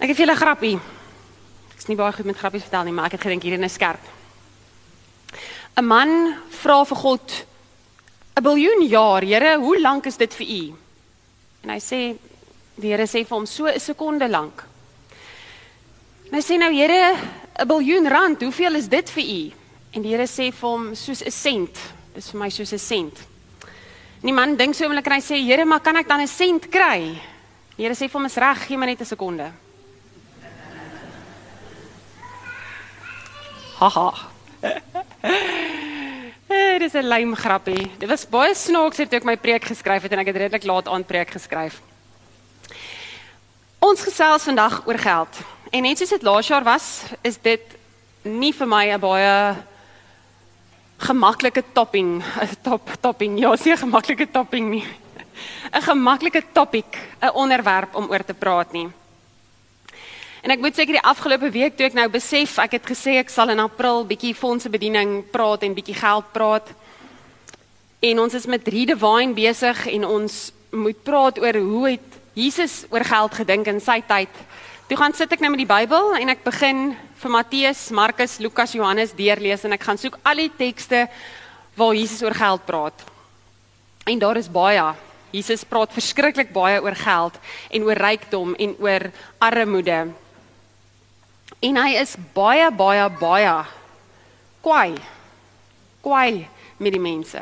Ek het vir julle 'n grappie. Ek's nie baie goed met grappies vertel nie, maar ek het gedink hierdie is skerp. 'n Man vra vir God 'n biljoen jaar, Here, hoe lank is dit vir U? En hy sê die Here sê vir hom so 'n sekonde lank. En hy sê nou, Here, 'n biljoen rand, hoeveel is dit vir U? En die Here sê vir hom soos 'n sent. Dis vir my soos 'n sent. En die man dink so oomblik en hy sê, Here, maar kan ek dan 'n sent kry? Die Here sê vir hom, is reg, gee my net 'n sekonde. Haha. Eh, Dit is 'n lyn grappie. Dit was baie snaaks toe ek my preek geskryf het en ek het redelik laat aan preek geskryf. Ons gesels vandag oor geld. En net soos dit laas jaar was, is dit nie vir my 'n baie gemaklike topping, 'n top topping. Ja, seker gemaklike topping nie. 'n Gemaklike topic, 'n onderwerp om oor te praat nie. En ek moet seker die afgelope week toe ek nou besef, ek het gesê ek sal in April bietjie fondsebediening praat en bietjie geld praat. En ons is met Redivine besig en ons moet praat oor hoe het Jesus oor geld gedink in sy tyd. Toe gaan sit ek nou met die Bybel en ek begin vir Matteus, Markus, Lukas, Johannes deurlees en ek gaan soek al die tekste waar Jesus oor geld praat. En daar is baie. Jesus praat verskriklik baie oor geld en oor rykdom en oor armoede. En hy is baie baie baie kwaai. Kwaai met die mense.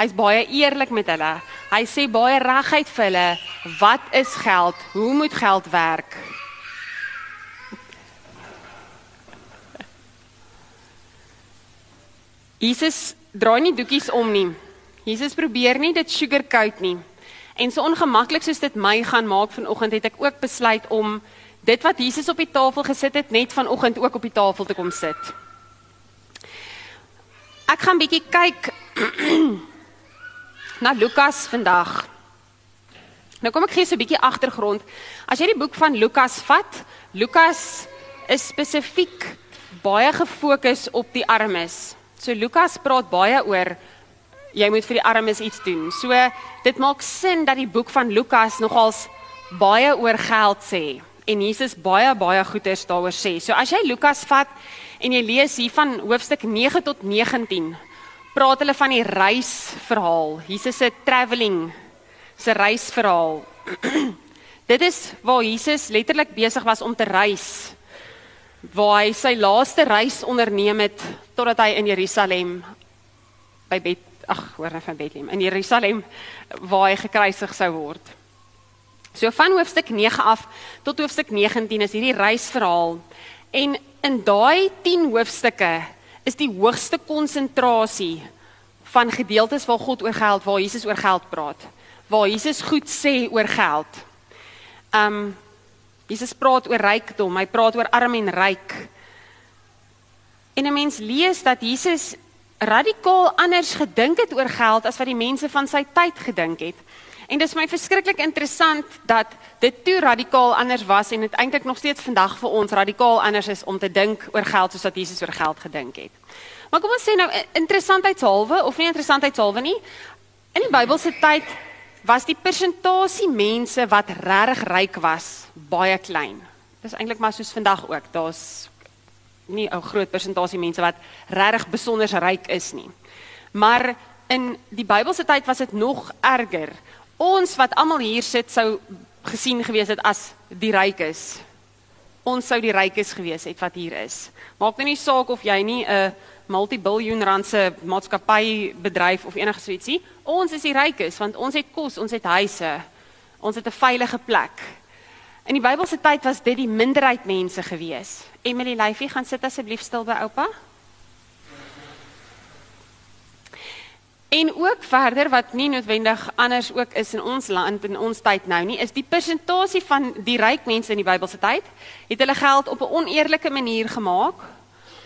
Hy's baie eerlik met hulle. Hy sê baie reguit vir hulle wat is geld? Hoe moet geld werk? Jesus draai nie doekies om nie. Jesus probeer nie dit sugarcoat nie. En so ongemaklik soos dit my gaan maak vanoggend het ek ook besluit om dit wat Jesus op die tafel gesit het net vanoggend ook op die tafel te kom sit. Ek gaan bietjie kyk na Lukas vandag. Nou kom ek gee so 'n bietjie agtergrond. As jy die boek van Lukas vat, Lukas is spesifiek baie gefokus op die armes. So Lukas praat baie oor jy moet vir die armes iets doen. So dit maak sin dat die boek van Lukas nogals baie oor geld sê en Jesus baie baie goeders daaroor sê. So as jy Lukas vat en jy lees hier van hoofstuk 9 tot 19, praat hulle van die reisverhaal. Jesus se travelling se reisverhaal. Dit is waar Jesus letterlik besig was om te reis. Waar hy sy laaste reis onderneem het totdat hy in Jerusalem by Bet ag, hoor net van Bethlehem in Jerusalem waar hy gekruisig sou word. So van hoofstuk 9 af tot hoofstuk 19 is hierdie reisverhaal en in daai 10 hoofstukke is die hoogste konsentrasie van gedeeltes waar God oor geld, waar Jesus oor geld praat, waar Jesus goed sê oor geld. Um Jesus praat oor rykdom, hy praat oor arm en ryk. En 'n mens lees dat Jesus radikaal anders gedink het oor geld as wat die mense van sy tyd gedink het. En dit is my verskriklik interessant dat dit toe radikaal anders was en dit eintlik nog steeds vandag vir ons radikaal anders is om te dink oor geld soos wat Jesus oor geld gedink het. Maar kom ons sê nou interessantheidshalwe of nie interessantheidshalwe nie. In die Bybelse tyd was die persentasie mense wat regtig ryk was baie klein. Dis eintlik maar soos vandag ook. Daar's nie 'n groot persentasie mense wat regtig besonder ryk is nie. Maar in die Bybelse tyd was dit nog erger. Ons wat almal hier sit sou gesien gewees het as die rykes. Ons sou die rykes gewees het wat hier is. Maak nou nie saak of jy nie 'n multibiljoen rand se maatskappy bedryf of enige so ietsie. Ons is die rykes want ons het kos, ons het huise. Ons het 'n veilige plek. In die Bybelse tyd was dit die minderheid mense gewees. Emily Lyfie gaan sit asseblief stil by oupa. En ook verder wat nie noodwendig anders ook is in ons land in ons tyd nou nie, is die persentasie van die ryk mense in die Bybelse tyd het hulle geld op 'n oneerlike manier gemaak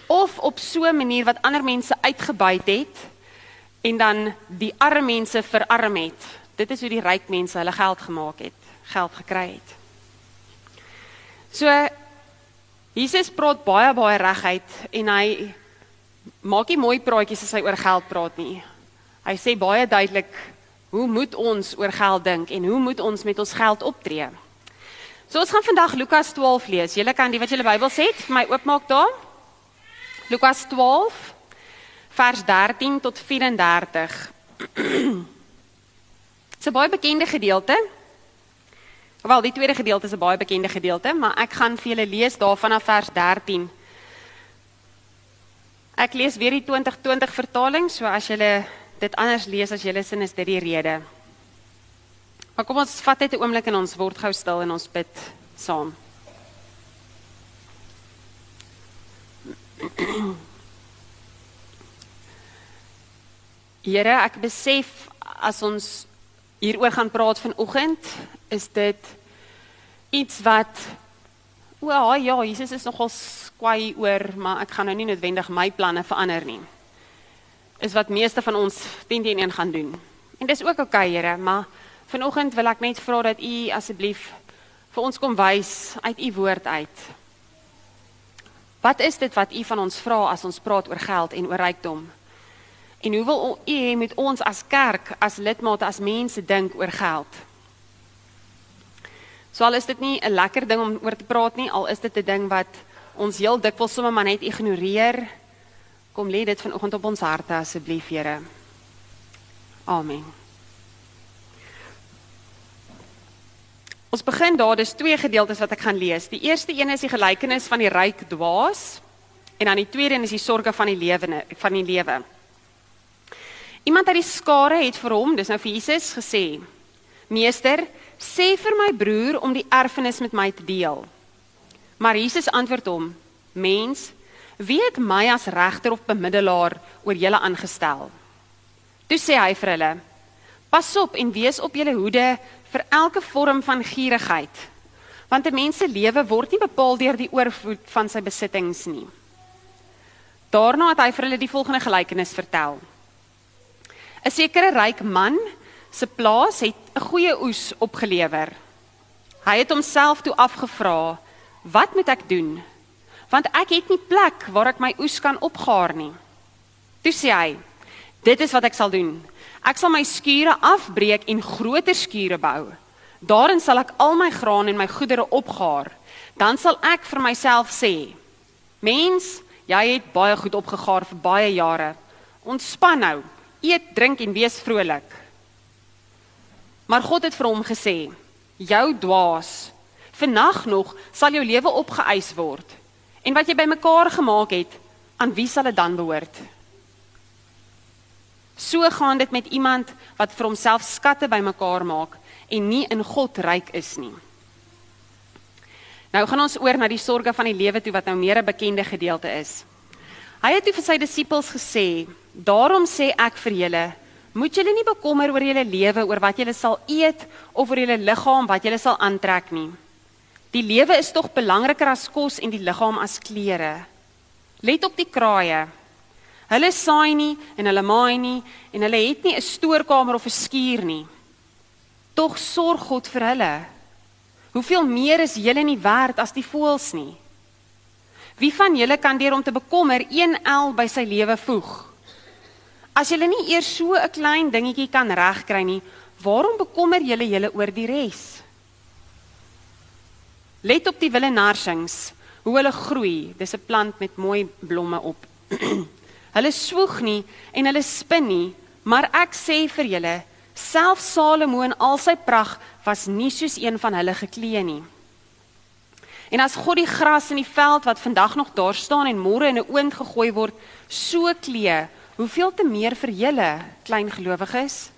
of op so 'n manier wat ander mense uitgebuit het en dan die arme mense verarm het. Dit is hoe die ryk mense hulle geld gemaak het, geld gekry het. So Jesus praat baie baie reguit en hy maak nie mooi praatjies as hy oor geld praat nie. Hy sê baie duidelik hoe moet ons oor geld dink en hoe moet ons met ons geld optree? So ons gaan vandag Lukas 12 lees. Julle kan die wat julle Bybels het vir my oopmaak daar. Lukas 12 vers 13 tot 34. Dit's 'n baie bekende gedeelte. Wel, die tweede gedeelte is 'n baie bekende gedeelte, maar ek gaan vir julle lees daarvan af vers 13. Ek lees weer die 2020 vertaling, so as julle dit anders lees as julle sin is dit die rede. Maar kom ons vat net 'n oomblik en ons word gou stil en ons bid saam. Here, ek besef as ons hieroor gaan praat vanoggend, is dit iets wat o, ja, Jesus is nogal kwai oor, maar ek gaan nou nie noodwendig my planne verander nie. Is wat meeste van ons 10 teen 1 gaan doen. En dis ook oukei, okay, Here, maar vanoggend wil ek net vra dat U asseblief vir ons kom wys uit U woord uit. Wat is dit wat U van ons vra as ons praat oor geld en oor rykdom? En hoe wil u hê met ons as kerk, as lidmate, as mense dink oor geld? So al is dit nie 'n lekker ding om oor te praat nie, al is dit 'n ding wat ons heel dikwels sommer maar net ignoreer. Kom lê dit vanoggend op ons harte asseblief, Here. Amen. Ons begin daar, dis twee gedeeltes wat ek gaan lees. Die eerste een is die gelykenis van die ryk dwaas en dan die tweede een is die sorge van die lewende van die lewe. Iemand uit die skare het vir hom, dis nou vir Jesus gesê: "Meester, sê vir my broer om die erfenis met my te deel." Maar Jesus antwoord hom: "Mens, wie het my as regter of bemiddelaar oor julle aangestel?" Toe sê hy vir hulle: "Pas op en wees op julle hoede vir elke vorm van gierigheid, want 'n mens se lewe word nie bepaal deur die oorvloed van sy besittings nie." Daarna het hy vir hulle die volgende gelykenis vertel: 'n sekere ryk man se plaas het 'n goeie oes opgelewer. Hy het homself toe afgevra: "Wat moet ek doen? Want ek het nie plek waar ek my oes kan opgaar nie." Toe sê hy: "Dit is wat ek sal doen. Ek sal my skure afbreek en groter skure bou. Daarin sal ek al my graan en my goedere opgaar. Dan sal ek vir myself sê: Mens, jy het baie goed opgegaar vir baie jare. Ontspan nou." eet, drink en wees vrolik. Maar God het vir hom gesê: "Jou dwaas, vannag nog sal jou lewe opgeëis word. En wat jy bymekaar gemaak het, aan wie sal dit dan behoort?" So gaan dit met iemand wat vir homself skatte bymekaar maak en nie in God ryk is nie. Nou gaan ons oor na die sorge van die lewe toe wat nou meer 'n bekende gedeelte is. Hy het toe vir sy disippels gesê: Daarom sê ek vir julle, moet julle nie bekommer oor julle lewe, oor wat julle sal eet of oor julle liggaam wat julle sal aantrek nie. Die lewe is tog belangriker as kos en die liggaam as klere. Let op die kraaie. Hulle saai nie en hulle maai nie en hulle het nie 'n stoorkamer of 'n skuur nie. Tog sorg God vir hulle. Hoeveel meer is julle nie werd as die voëls nie? Wie van julle kan deur om te bekommer een el by sy lewe voeg? As julle nie eers so 'n klein dingetjie kan regkry nie, waarom bekommer julle julle oor die res? Let op die willenarsings, hoe hulle groei. Dis 'n plant met mooi blomme op. hulle swoeg nie en hulle spin nie, maar ek sê vir julle, self Salomo in al sy pragt was nie soos een van hulle geklee nie. En as God die gras in die veld wat vandag nog daar staan en môre in 'n oond gegooi word, so klee, Hoeveel te meer vir julle klein gelowiges?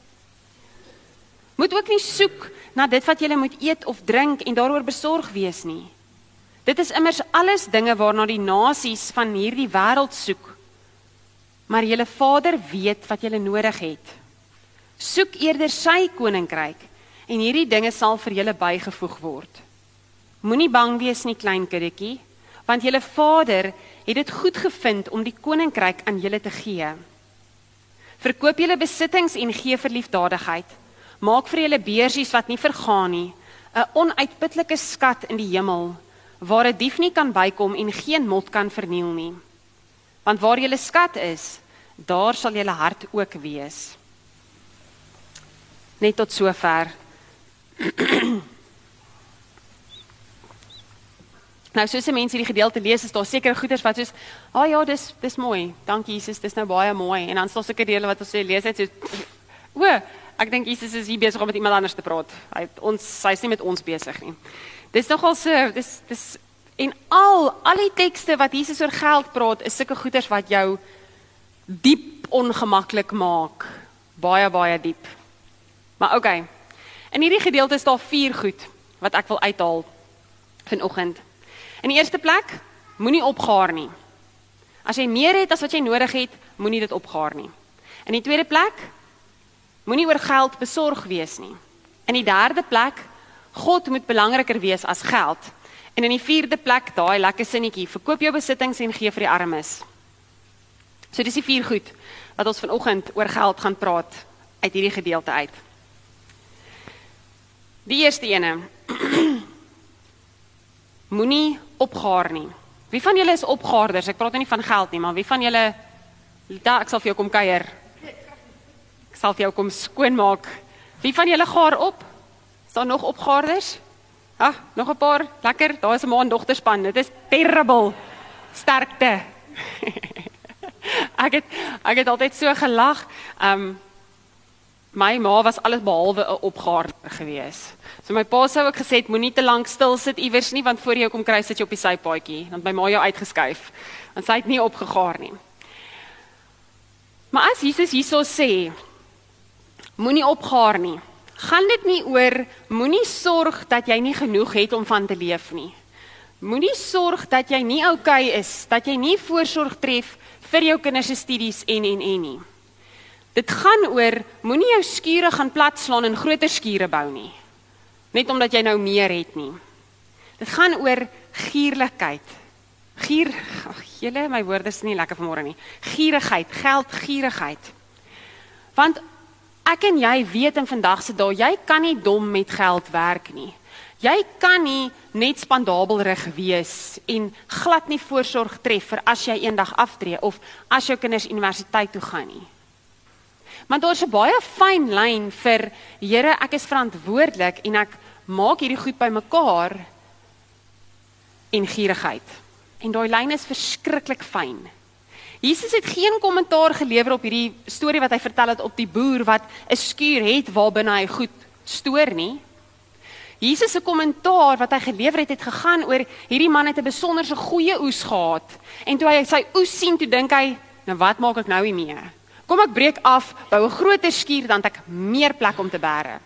Moet ook nie soek na dit wat julle moet eet of drink en daaroor besorg wees nie. Dit is immers alles dinge waarna die nasies van hierdie wêreld soek. Maar julle Vader weet wat julle nodig het. Soek eerder sy koninkryk en hierdie dinge sal vir julle bygevoeg word. Moenie bang wees nie klein kindertjie, want julle Vader het dit goed gevind om die koninkryk aan julle te gee. Verkoop julle besittings en gee vir liefdadigheid. Maak vir julle beursies wat nie vergaan nie, 'n onuitputlike skat in die hemel waar 'n dief nie kan bykom en geen mot kan verniel nie. Want waar julle skat is, daar sal julle hart ook wees. Net tot sover. Nou soos 'n mens hierdie gedeelte lees, is daar sekere goeders wat soos, "Ag oh ja, dis dis mooi. Dankie Jesus, dis nou baie mooi." En dan staan seker dele wat ons sê lees uit so, "O, ek dink Jesus is hier besig om met iemand anders te praat. Hy ons hy's nie met ons besig nie." Dis nogal so, dis dis en al al die tekste wat Jesus oor geld praat, is sulke goeders wat jou diep ongemaklik maak. Baie baie diep. Maar okay. In hierdie gedeelte is daar vier goed wat ek wil uithaal vanoggend. In die eerste plek, moenie opgaar nie. As jy meer het as wat jy nodig het, moenie dit opgaar nie. In die tweede plek, moenie oor geld besorg wees nie. In die derde plek, God moet belangriker wees as geld. En in die vierde plek, daai lekker sinnetjie, verkoop jou besittings en gee vir die armes. So dis die vier goed wat ons vanoggend oor geld gaan praat uit hierdie gedeelte uit. Die eerste ene. Moenie opgaar nie. Wie van julle is opgaarders? Ek praat nou nie van geld nie, maar wie van julle Lita, ek sal vir jou kom kuier. Ek sal vir jou kom skoonmaak. Wie van julle gaar op? Is daar nog opgaarders? Ah, nog 'n paar. Lekker. Daar is 'n ma en dogter span. Dit is terrible. Sterkte. ek het ek het altyd so gelag. Um my ma was alles behalwe 'n opgaarder gewees. So my pa sou ook gesê moenie te lank stil sit iewers nie want voor jy kom kry sit jy op die sypaadjie, by my ma jou uitgeskuif. Want sy het nie opgegaar nie. Maar as Jesus hierso sê moenie opgaar nie, gaan dit nie oor moenie sorg dat jy nie genoeg het om van te leef nie. Moenie sorg dat jy nie oukei okay is, dat jy nie voorsorg tref vir jou kinders se studies en en en nie. Dit gaan oor moenie jou skure gaan platslaan en groter skure bou nie. Net omdat jy nou meer het nie. Dit gaan oor gierlikheid. Gier, ag julle, my woorde is nie lekker vanmôre nie. Gierigheid, geldgierigheid. Want ek en jy weet in vandag se dae, jy kan nie dom met geld werk nie. Jy kan nie net spandabelrig wees en glad nie voorsorg tref vir as jy eendag aftree of as jou kinders universiteit toe gaan nie. Want daar's 'n baie fyn lyn vir Here, ek is verantwoordelik en ek maak hierdie goed bymekaar en gierigheid. En daai lyn is verskriklik fyn. Jesus het geen kommentaar gelewer op hierdie storie wat hy vertel het op die boer wat 'n skuur het waarbinne hy goed stoor nie. Jesus se kommentaar wat hy gelewer het het gegaan oor hierdie man het 'n besonderse goeie oes gehad en toe hy sy oes sien toe dink hy nou wat maak ek nou hiermee? Kom ek breek af, bou 'n groter skuur dan ek meer plek om te bære.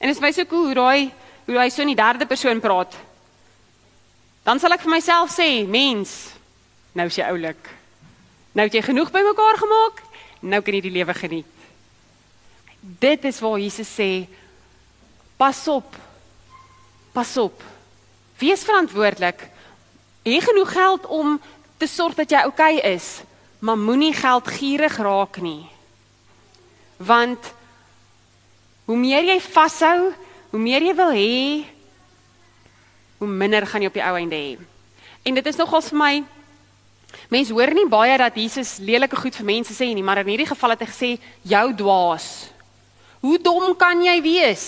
En dit is my so cool hoe daai hoe hy so in die derde persoon praat. Dan sal ek vir myself sê, mens, nou is jy oulik. Nou het jy genoeg bymekaar gemaak, nou kan jy die lewe geniet. Dit is waar Jesus sê, pas op Pas op. Wees verantwoordelik. Hê genoeg geld om te sorg dat jy oukei okay is, maar moenie geldgierig raak nie. Want hoe meer jy vashou, hoe meer jy wil hê, hoe minder gaan jy op die ou einde hê. En dit is nogal vir my Mense hoor nie baie dat Jesus lelike goed vir mense sê nie, maar in hierdie geval het hy gesê jou dwaas. Hoe dom kan jy wees?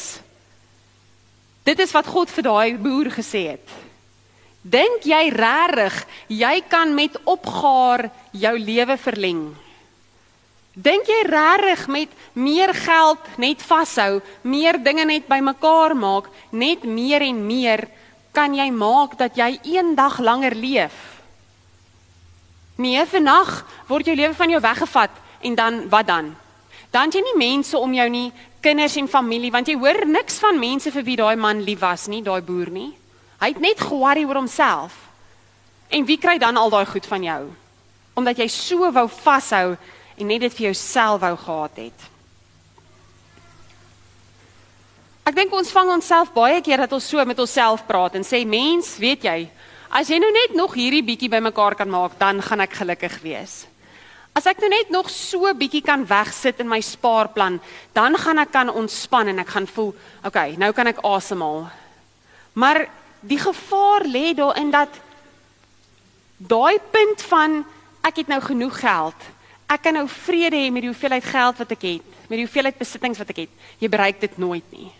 Dit is wat God vir daai boer gesê het. Dink jy regtig jy kan met opgaar jou lewe verleng? Dink jy regtig met meer geld net vashou, meer dinge net bymekaar maak, net meer en meer kan jy maak dat jy eendag langer leef? Nee, vannag word jou lewe van jou weggevat en dan wat dan? Dan jy nie mense om jou nie, kinders en familie, want jy hoor niks van mense vir wie daai man lief was nie, daai boer nie. Hy het net ge-worry oor homself. En wie kry dan al daai goed van jou? Omdat jy so wou vashou en net dit vir jouself wou gehad het. Ek dink ons vang onsself baie keer dat ons so met onsself praat en sê mens, weet jy, as jy nou net nog hierdie bietjie bymekaar kan maak, dan gaan ek gelukkig wees. As ek nou net nog so bietjie kan wegsit in my spaarplan, dan gaan ek kan ontspan en ek gaan voel, okay, nou kan ek asemhaal. Maar die gevaar lê daarin dat daai punt van ek het nou genoeg geld. Ek kan nou vrede hê met die hoeveelheid geld wat ek het, met die hoeveelheid besittings wat ek het. Jy bereik dit nooit nie.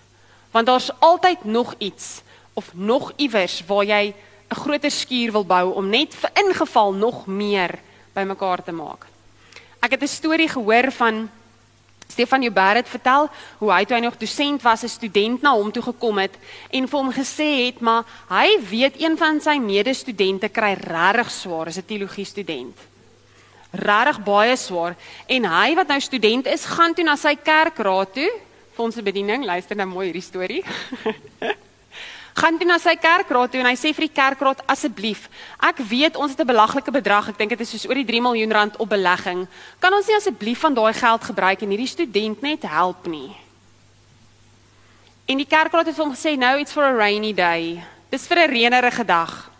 Want daar's altyd nog iets of nog iewers waar jy 'n groter skuur wil bou om net vir ingeval nog meer bymekaar te maak. Ek het 'n storie gehoor van Stefan Joubert het vertel hoe hy toe hy nog dosent was, 'n student na hom toe gekom het en vir hom gesê het, maar hy weet een van sy medestudente kry regtig swaar as 'n teologie student. Regtig baie swaar en hy wat nou student is, gaan toe na sy kerkraad toe vir ons bediening. Luister nou mooi hierdie storie. gaan toe na sy kerkraad toe en hy sê vir die kerkraad asseblief, ek weet ons het 'n belaglike bedrag, ek dink dit is soos oor die 3 miljoen rand op belegging. Kan ons nie asseblief van daai geld gebruik en hierdie student net help nie? En die kerkraad het vir hom gesê, "No, it's for a rainy day." Dis vir 'n reënerige dag.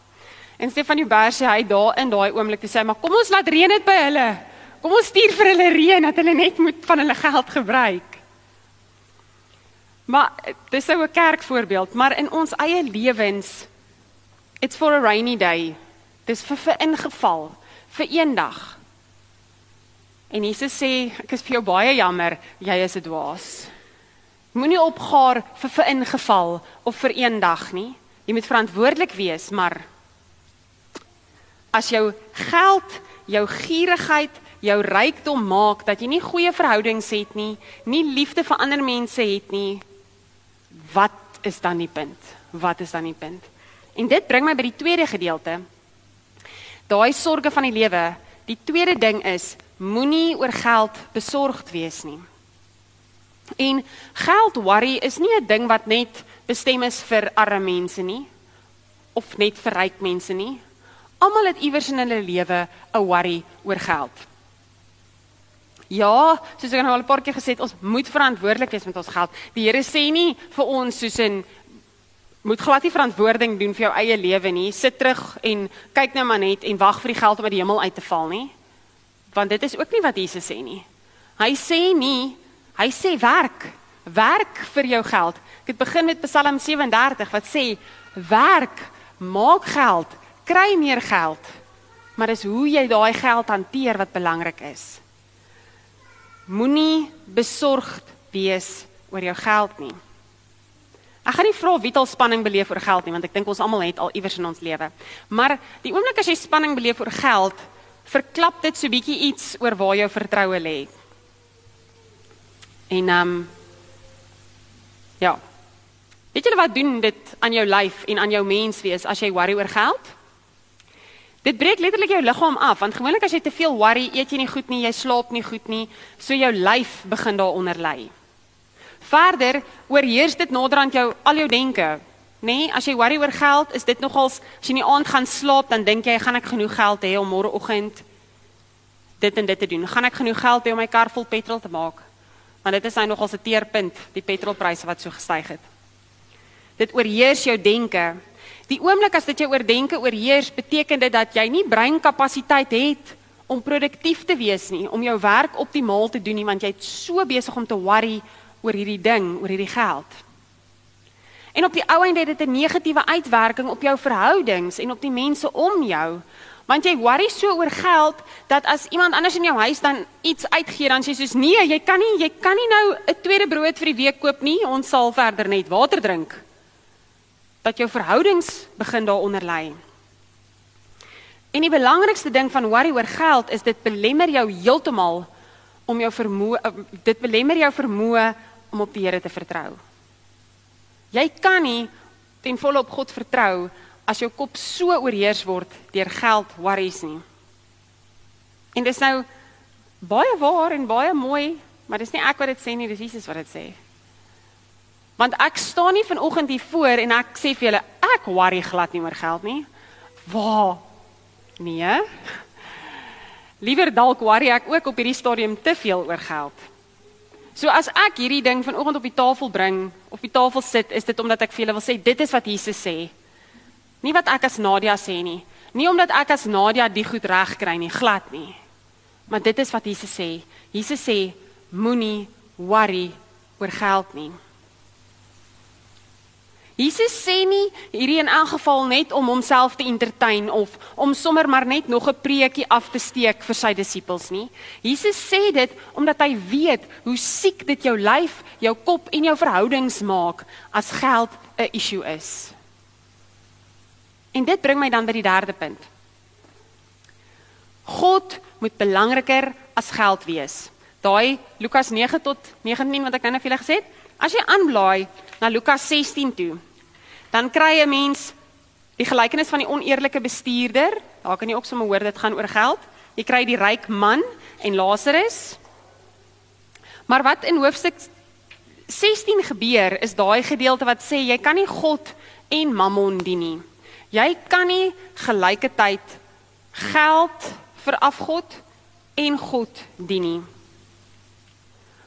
En Stefan Uber sê hy daar in daai oomblik te sê, "Maar kom ons laat reën dit by hulle. Kom ons stuur vir hulle reën dat hulle net moet van hulle geld gebruik." Maar dis nou 'n kerkvoorbeeld, maar in ons eie lewens it's for a rainy day. Dis vir vir ingeval, vir eendag. En Jesus sê, ek is vir jou baie jammer, jy is 'n dwaas. Moenie opgaar vir vir ingeval of vir eendag nie. Jy moet verantwoordelik wees, maar as jou geld, jou gierigheid, jou rykdom maak dat jy nie goeie verhoudings het nie, nie liefde vir ander mense het nie, wat is dan die punt? Wat is dan die punt? En dit bring my by die tweede gedeelte. Daai sorges van die lewe. Die tweede ding is moenie oor geld besorgd wees nie. En geld worry is nie 'n ding wat net bestem is vir arme mense nie of net vir ryk mense nie. Almal het iewers in hulle lewe 'n worry oor geld. Ja, soos ek nou al 'n paar keer gesê het, ons moet verantwoordelik wees met ons geld. Die Here sê nie vir ons soos in moet glad nie verantwoording doen vir jou eie lewe nie. Sit terug en kyk nou maar net en wag vir die geld om uit die hemel uit te val nie. Want dit is ook nie wat Jesus sê nie. Hy sê nie, hy sê werk. Werk vir jou geld. Ek het begin met Psalm 37 wat sê werk, maak geld, kry meer geld. Maar dis hoe jy daai geld hanteer wat belangrik is. Moenie besorgd wees oor jou geld nie. Ek gaan nie vra wie al spanning beleef oor geld nie, want ek dink ons almal het al iewers in ons lewe. Maar die oomblik as jy spanning beleef oor geld, verklap dit so bietjie iets oor waar jou vertroue lê. En ehm um, ja. Weet julle wat doen dit aan jou lyf en aan jou menswees as jy worry oor geld? Dit breek letterlik jou liggaam af want gewoonlik as jy te veel worry, eet jy nie goed nie, jy slaap nie goed nie, so jou lyf begin daaronder ly. Verder oorheers dit naderhand jou al jou denke. Nê, nee, as jy worry oor geld, is dit nogals as jy in die aand gaan slaap, dan dink jy, gaan ek genoeg geld hê om môreoggend dit en dit te doen? Gaan ek genoeg geld hê om my kar vol petrol te maak? Want dit is nou nogals 'n teerpunt, die petrolpryse wat so gestyg het. Dit oorheers jou denke. Die oomblik as dit jou oordenke oorheers, beteken dit dat jy nie breinkapasiteit het om produktief te wees nie, om jou werk optimaal te doen nie, want jy't so besig om te worry oor hierdie ding, oor hierdie geld. En op die ou einde het dit 'n negatiewe uitwerking op jou verhoudings en op die mense om jou. Want jy worry so oor geld dat as iemand anders in jou huis dan iets uitgee dan sê jy soos nee, jy kan nie, jy kan nie nou 'n tweede brood vir die week koop nie. Ons sal verder net water drink dat jou verhoudings begin daaronder lê. En die belangrikste ding van worry oor geld is dit belemmer jou heeltemal om jou vermoë eh, dit belemmer jou vermoë om op die Here te vertrou. Jy kan nie ten volle op God vertrou as jou kop so oorheers word deur geld worries nie. En dis nou baie waar en baie mooi, maar dis nie ek wat dit sê nie, dis Jesus wat dit sê. Want ek staan nie vanoggend hier voor en ek sê vir julle ek worry glad nie oor geld nie. Waar? Nee. Liewer dalk worry ek ook op hierdie stadium te veel oor geld. So as ek hierdie ding vanoggend op die tafel bring, op die tafel sit, is dit omdat ek vir julle wil sê dit is wat Jesus sê. Nie wat ek as Nadia sê nie. Nie omdat ek as Nadia die goed reg kry nie, glad nie. Maar dit is wat Jesus sê. Jesus sê moenie worry oor geld nie. Jesus sê nie hierdie in elk geval net om homself te entertain of om sommer maar net nog 'n preekie af te steek vir sy disippels nie. Jesus sê dit omdat hy weet hoe siek dit jou lyf, jou kop en jou verhoudings maak as geld 'n issue is. En dit bring my dan by die derde punt. God moet belangriker as geld wees. Daai Lukas 9 tot 19 wat ek nou net vir julle gesê het. As jy aanblaai na Lukas 16 toe, dan kry 'n mens die gelykenis van die oneerlike bestuurder. Daar kan jy ook sommer hoor dit gaan oor geld. Jy kry die ryk man en Lazarus. Maar wat in hoofstuk 16 gebeur is daai gedeelte wat sê jy kan nie God en Mammon dien nie. Jy kan nie gelyke tyd geld vir afgod en God dien nie.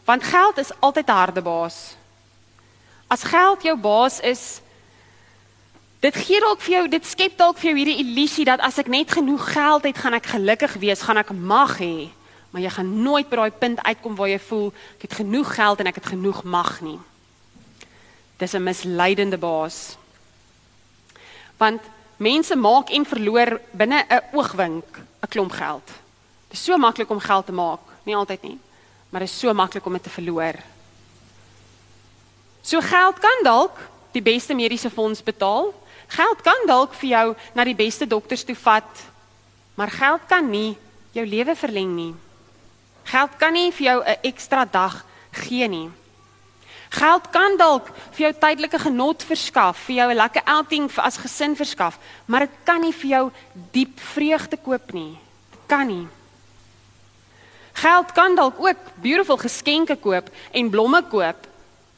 Want geld is altyd 'n harde baas. As geld jou baas is, dit gee dalk vir jou, dit skep dalk vir jou hierdie illusie dat as ek net genoeg geld het, gaan ek gelukkig wees, gaan ek mag hê, maar jy gaan nooit by daai punt uitkom waar jy voel ek het genoeg geld en ek het genoeg mag nie. Dis 'n misleidende baas. Want mense maak en verloor binne 'n oogwink 'n klomp geld. Dit is so maklik om geld te maak, nie altyd nie, maar dit is so maklik om dit te verloor. So geld kan dalk die beste mediese fonds betaal. Geld kan dalk vir jou na die beste dokters toe vat, maar geld kan nie jou lewe verleng nie. Geld kan nie vir jou 'n ekstra dag gee nie. Geld kan dalk vir jou tydelike genot verskaf, vir jou 'n lekker outing vir as gesin verskaf, maar dit kan nie vir jou diep vreugde koop nie. Dit kan nie. Geld kan dalk ook beautiful geskenke koop en blomme koop,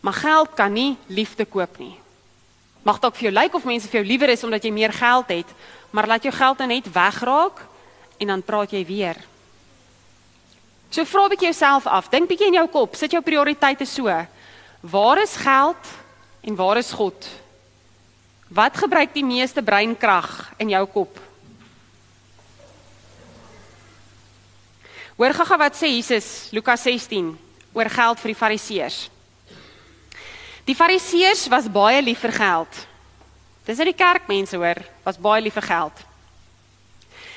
maar geld kan nie liefde koop nie. Mag dalk vir jou lyk of mense vir jou liewer is omdat jy meer geld het, maar laat jou geld nou net wegraak en dan praat jy weer. So vra 'n bietjie jouself af, dink bietjie in jou kop, sit jou prioriteite so. Waar is geld en waar is God? Wat gebruik die meeste breinkrag in jou kop? Hoor gaga wat sê Jesus Lukas 16 oor geld vir die Fariseërs. Die Fariseërs was baie lief vir geld. Dis uit die kerkmense hoor, was baie lief vir geld.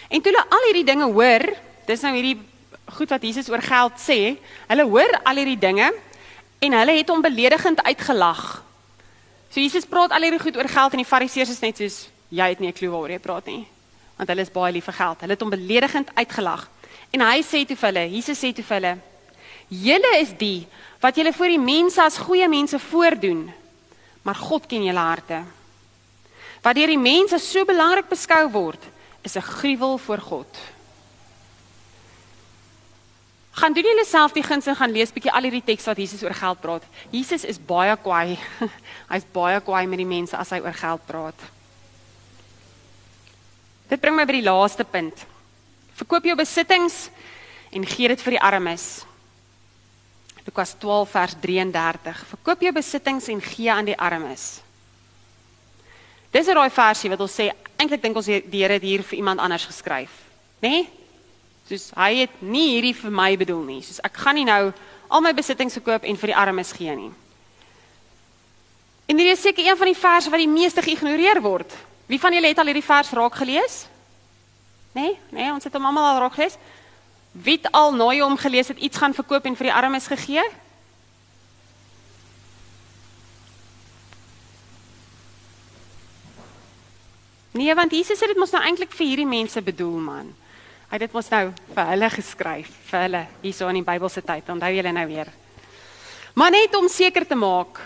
En toe hulle al hierdie dinge hoor, dis nou hierdie goed wat Jesus oor geld sê, hulle hoor al hierdie dinge en hulle het hom beledigend uitgelag. So Jesus praat al hierdie goed oor geld en die Fariseërs is net soos jy het nie 'n klou waaroor jy praat nie. Want hulle is baie lief vir geld. Hulle het hom beledigend uitgelag. En hy sê toe vir hulle, Jesus sê toe vir hulle: "Julle is die wat julle voor die mense as goeie mense voordoen, maar God ken julle harte. Wat deur die mense so belangrik beskou word, is 'n gruwel voor God." Gaan doen julle self die guns en gaan lees bietjie al hierdie teks wat Jesus oor geld praat. Jesus is baie kwaai. Hy's baie kwaai met die mense as hy oor geld praat. Dit bring my by die laaste punt. Verkoop jou besittings en gee dit vir die armes. Lukas 12 vers 33. Verkoop jou besittings en gee aan die armes. Dis 'n raai versie wat ons sê eintlik dink ons die Here het hier vir iemand anders geskryf, né? Nee? Soos hy het nie hierdie vir my bedoel nie. Soos ek gaan nie nou al my besittings verkoop en vir die armes gee nie. En hierdie is seker een van die verse wat die meeste geïgnoreer word. Wie van julle het al hierdie vers raak gelees? Nee, nee, ons het hom almal al raak gelees. Wie het al nou hom gelees het iets gaan verkoop en vir die armes gegee? Nee, want Jesus het dit mos nou eintlik vir hierdie mense bedoel, man. Hy het dit mos nou vir hulle geskryf, vir hulle hierso in die Bybelse tyd. Onthou julle nou weer. Maar net om seker te maak,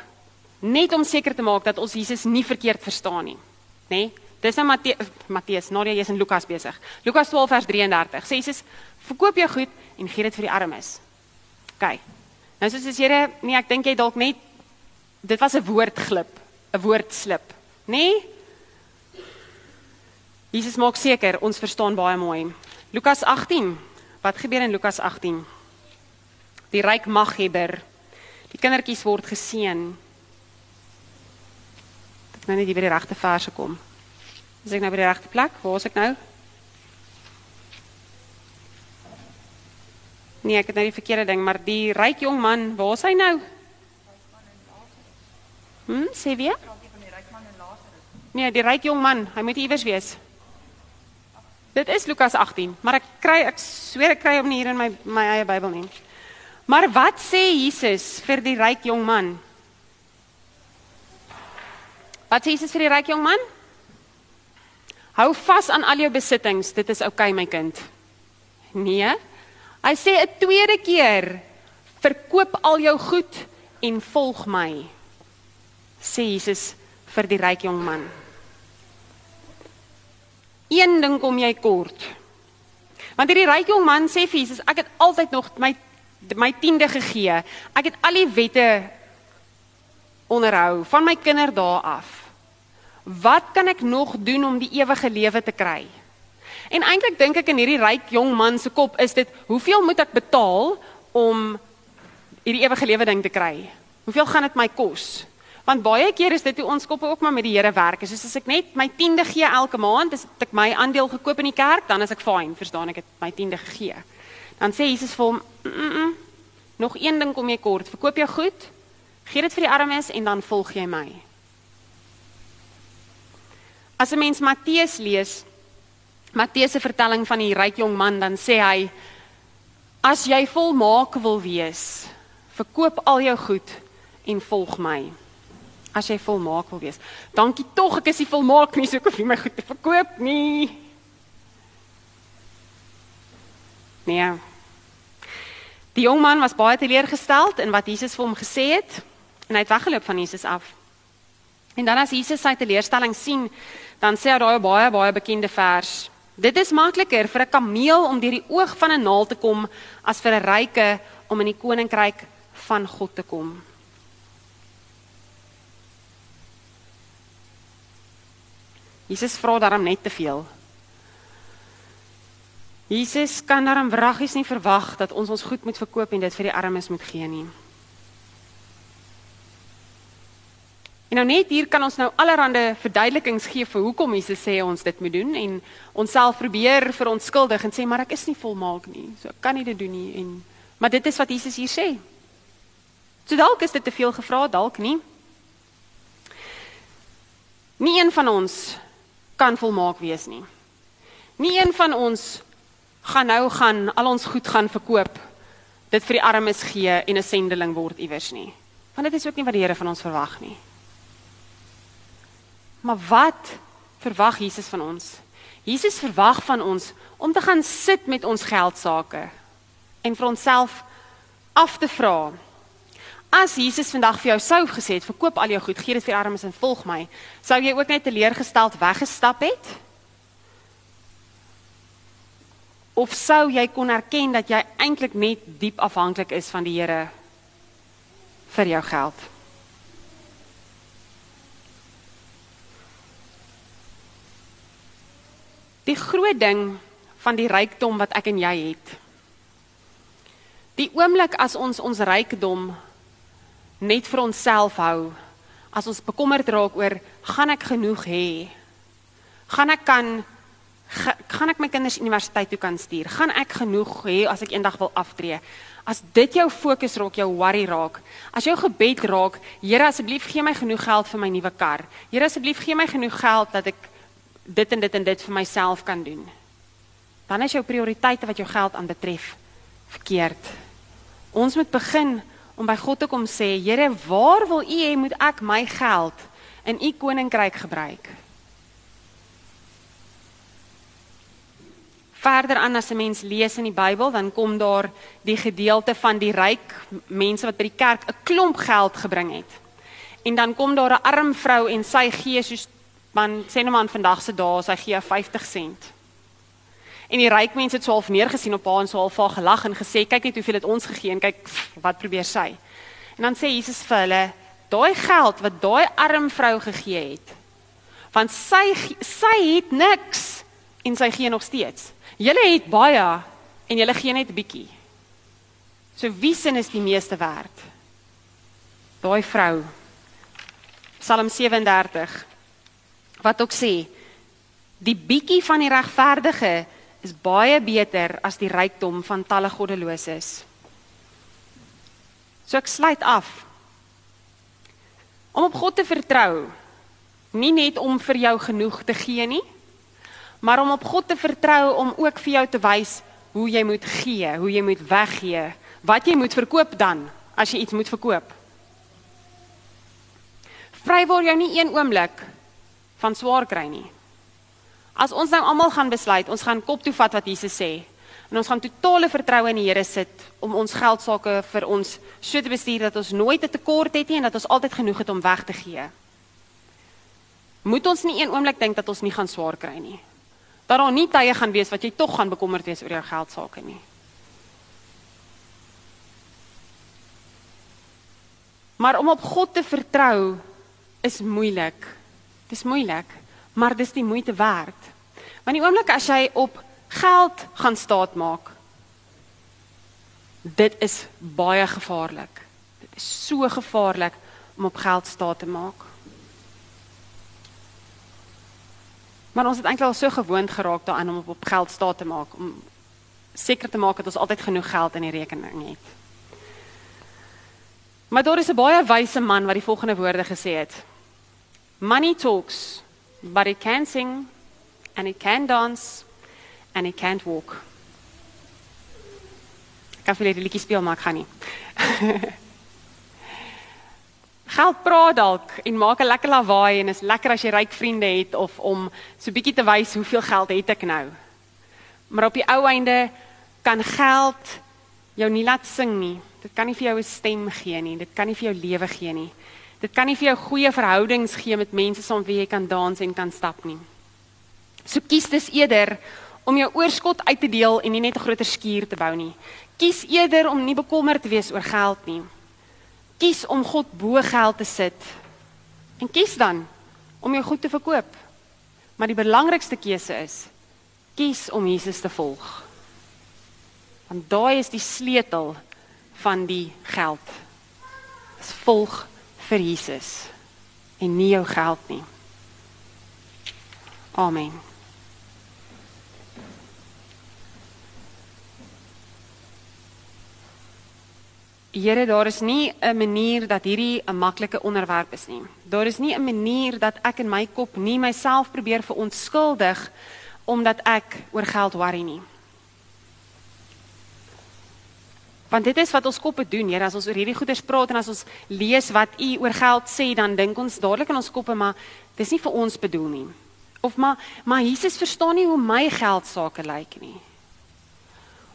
net om seker te maak dat ons Jesus nie verkeerd verstaan nie, nê? Nee? Dis nou Matteus, Nadia, jy's in Lukas besig. Lukas 12 vers 33. Sê Jesus, verkoop jou goed en gee dit vir die armes. OK. Nou soos as Here, nee, ek dink jy dalk net dit was 'n woordglip, 'n woordslip, nê? Nee? Jesus maak seker ons verstaan baie mooi. Lukas 18. Wat gebeur in Lukas 18? Die ryk maghebber. Die kindertjies word geseën. Ek nou net die by die regte verse kom. Is ek nou by die regte plek? Waar is ek nou? Nee, ek het nou die verkeerde ding, maar die ryk jong man, waar is hy nou? Hm, sê wie? Nee, die ryk jong man, hy moet iewers wees. Dit is Lukas 18, maar ek kry ek sweer ek kry hom nie hier in my my eie Bybel nie. Maar wat sê Jesus vir die ryk jong man? Wat sê Jesus vir die ryk jong man? Hou vas aan al jou besittings, dit is oukei okay, my kind. Nee. Hy sê 'n tweede keer, verkoop al jou goed en volg my. Sê Jesus vir die ryk jong man. Een ding kom jy kort. Want hierdie ryk jong man sê vir Jesus, ek het altyd nog my my tiende gegee. Ek het al die wette onderhou van my kinderdae af. Wat kan ek nog doen om die ewige lewe te kry? En eintlik dink ek in hierdie ryk jong man se kop is dit, hoeveel moet ek betaal om hierdie ewige lewe ding te kry? Hoeveel gaan dit my kos? Want baie keer is dit hoe ons koppe ook maar met die Here werk. Soos as ek net my tiende gee elke maand, as ek my aandeel gekoop in die kerk, dan is ek fine, verstaan ek het my tiende gegee. Dan sê Jesus vir hom, mm -mm, nog een ding kom jy kort, verkoop jou goed, gee dit vir die armes en dan volg jy my. As 'n mens Matteus lees, Matteus se vertelling van die ryk jong man, dan sê hy as jy volmaak wil wees, verkoop al jou goed en volg my. As jy volmaak wil wees. Dankie tog, ek is nie volmaak nie, so ek hoef nie my goed te verkoop nie. Nee. Die jong man was baie teleurgesteld in wat Jesus vir hom gesê het en hy het weggeloop van Jesus af. En dan as Jesus sy teleurstelling sien, dan sê hy daai baie baie bekende vers. Dit is makliker vir 'n kameel om deur die oog van 'n naald te kom as vir 'n ryke om in die koninkryk van God te kom. Jesus vra daarom net te veel. Jesus kan daarom wraggies nie verwag dat ons ons goed moet verkoop en dit vir die armes moet gee nie. En nou net hier kan ons nou allerlei verduidelikings gee vir hoekom Jesus sê ons dit moet doen en onsself probeer verontskuldig en sê maar ek is nie volmaak nie. So ek kan nie dit doen nie en maar dit is wat Jesus hier sê. So dalk is dit te veel gevra, dalk nie. Nie een van ons kan volmaak wees nie. Nie een van ons gaan nou gaan al ons goed gaan verkoop dit vir die armes gee en 'n sendeling word iewers nie want dit is ook nie wat die Here van ons verwag nie maar wat verwag Jesus van ons? Jesus verwag van ons om te gaan sit met ons geld sake en vir onsself af te vra. As Jesus vandag vir jou sou gesê het verkoop al jou goed gee dit vir armes en volg my sou jy ook net teleurgesteld weggestap het? Of sou jy kon erken dat jy eintlik net diep afhanklik is van die Here vir jou geld? Die groot ding van die rykdom wat ek en jy het. Die oomblik as ons ons rykdom net vir onsself hou, as ons bekommerd raak oor gaan ek genoeg hê? Gaan ek kan gaan ek my kinders universiteit toe kan stuur? Gaan ek genoeg hê as ek eendag wil aftree? As dit jou fokus raak, jou worry raak. As jou gebed raak, Here asseblief gee my genoeg geld vir my nuwe kar. Here asseblief gee my genoeg geld dat ek dit en dit en dit vir myself kan doen. Dan is jou prioriteite wat jou geld aanbetref verkeerd. Ons moet begin om by God te kom sê, Here, waar wil U hê moet ek my geld in U koninkryk gebruik? verder aan as 'n mens lees in die Bybel, dan kom daar die gedeelte van die ryk mense wat by die kerk 'n klomp geld gebring het. En dan kom daar 'n arm vrou en sy gee soos man sê nou maar aan vandag se dae, sy gee 50 sent. En die ryk mense het so half neergesien op haar en so half haar gelag en gesê kyk net hoeveel het ons gegee en kyk wat probeer sy. En dan sê Jesus vir hulle, daai geld wat daai arm vrou gegee het, want sy sy het niks en sy gee nog steeds. Julle het baie en julle gee net bietjie. So wie sin is die meeste werd? Daai vrou. Psalm 37 wat ook sê die bietjie van die regverdige is baie beter as die rykdom van talle goddeloses. So ek sluit af. Om op God te vertrou, nie net om vir jou genoeg te gee nie, maar om op God te vertrou om ook vir jou te wys hoe jy moet gee, hoe jy moet weggee, wat jy moet verkoop dan as jy iets moet verkoop. Vry word jou nie een oomblik van swaar kry nie. As ons nou almal gaan besluit, ons gaan kop toe vat wat Jesus sê en ons gaan totale vertroue in die Here sit om ons geld sake vir ons so te bestuur dat ons nooit 'n tekort het nie en dat ons altyd genoeg het om weg te gee. Moet ons nie een oomblik dink dat ons nie gaan swaar kry nie. Dat daar nie tye gaan wees wat jy tog gaan bekommerd wees oor jou geld sake nie. Maar om op God te vertrou is moeilik. Dis moeilik, maar dis die moeite werd. Want die oomblik as jy op geld gaan staat maak, dit is baie gevaarlik. Dit is so gevaarlik om op geld staat te maak. Maar ons het eintlik al so gewoond geraak daaraan om op geld staat te maak om seker te maak dat ons altyd genoeg geld in die rekening het. Maar daar is 'n baie wyse man wat die volgende woorde gesê het. Money talks, but it can sing and it can dance and it can't walk. Ek kan vir julle die liedjie speel maar ek gaan nie. Geld praat dalk en maak 'n lekker lawaai en is lekker as jy ryk vriende het of om so bietjie te wys hoeveel geld het ek nou. Maar op die ou einde kan geld jou nie laat sing nie. Dit kan nie vir jou 'n stem gee nie. Dit kan nie vir jou lewe gee nie. Dit kan nie vir jou goeie verhoudings gee met mense saam wie jy kan dans en kan stap nie. So kies dis eerder om jou oorskot uit te deel en nie net 'n groter skuur te bou nie. Kies eerder om nie bekommerd te wees oor geld nie. Kies om God bo geld te sit. En kies dan om jou goed te verkoop. Maar die belangrikste keuse is kies om Jesus te volg. Want daai is die sleutel van die geld. Dis volg vir Jesus en nie jou geld nie. Amen. Here, daar is nie 'n manier dat hierdie 'n maklike onderwerp is nie. Daar is nie 'n manier dat ek in my kop nie myself probeer verontskuldig omdat ek oor geld worry nie. Want dit is wat ons koppe doen, Here, as ons oor hierdie goeders praat en as ons lees wat U oor geld sê, dan dink ons dadelik in ons koppe, maar dis nie vir ons bedoel nie. Of maar maar Jesus verstaan nie hoe my geld sake lyk nie.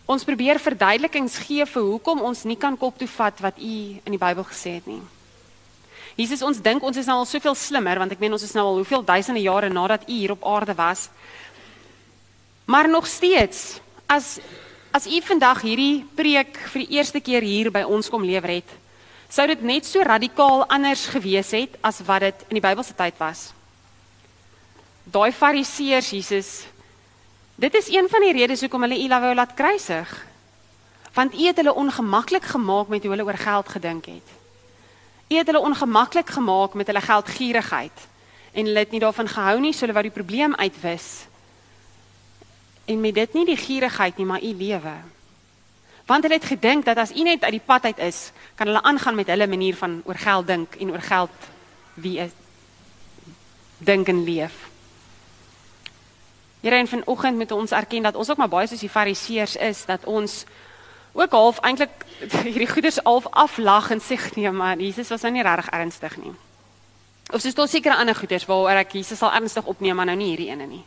Ons probeer verduidelikings gee vir hoekom ons nie kan kop toe vat wat U in die Bybel gesê het nie. Jesus, ons dink ons is nou al soveel slimmer want ek meen ons is nou al hoeveel duisende jare nadat U hier op aarde was. Maar nog steeds as As u vandag hierdie preek vir die eerste keer hier by ons kom lewer het, sou dit net so radikaal anders gewees het as wat dit in die Bybelse tyd was. Daai Fariseërs Jesus, dit is een van die redes hoekom hulle U wou laat kruisig. Want U het hulle ongemaklik gemaak met hoe hulle oor geld gedink het. U het hulle ongemaklik gemaak met hulle geldgierigheid en hulle het nie daarvan gehou nie, so hulle wou die probleem uitwis en met dit nie die gierigheid nie, maar u lewe. Want hulle het gedink dat as u net uit die pad uit is, kan hulle aangaan met hulle manier van oor geld dink en oor geld wie is dink en leef. Here en vanoggend moet ons erken dat ons ook maar baie soos die fariseërs is dat ons ook half eintlik hierdie goeders half aflag en sê nee maar Jesus was nou nie regtig ernstig nie. Of is daar seker ander goeders waaroor ek Jesus sal ernstig opneem maar nou nie hierdie ene nie.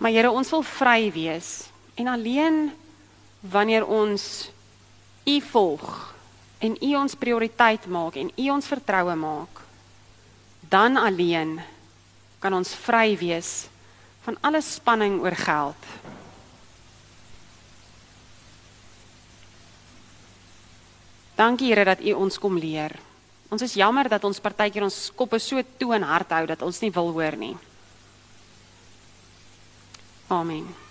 Maar Here, ons wil vry wees en alleen wanneer ons U volg en U ons prioriteit maak en U ons vertroue maak, dan alleen kan ons vry wees van alle spanning oor geld. Dankie Here dat U ons kom leer. Ons is jammer dat ons partykeer ons koppe so toe en hard hou dat ons nie wil hoor nie. Amen.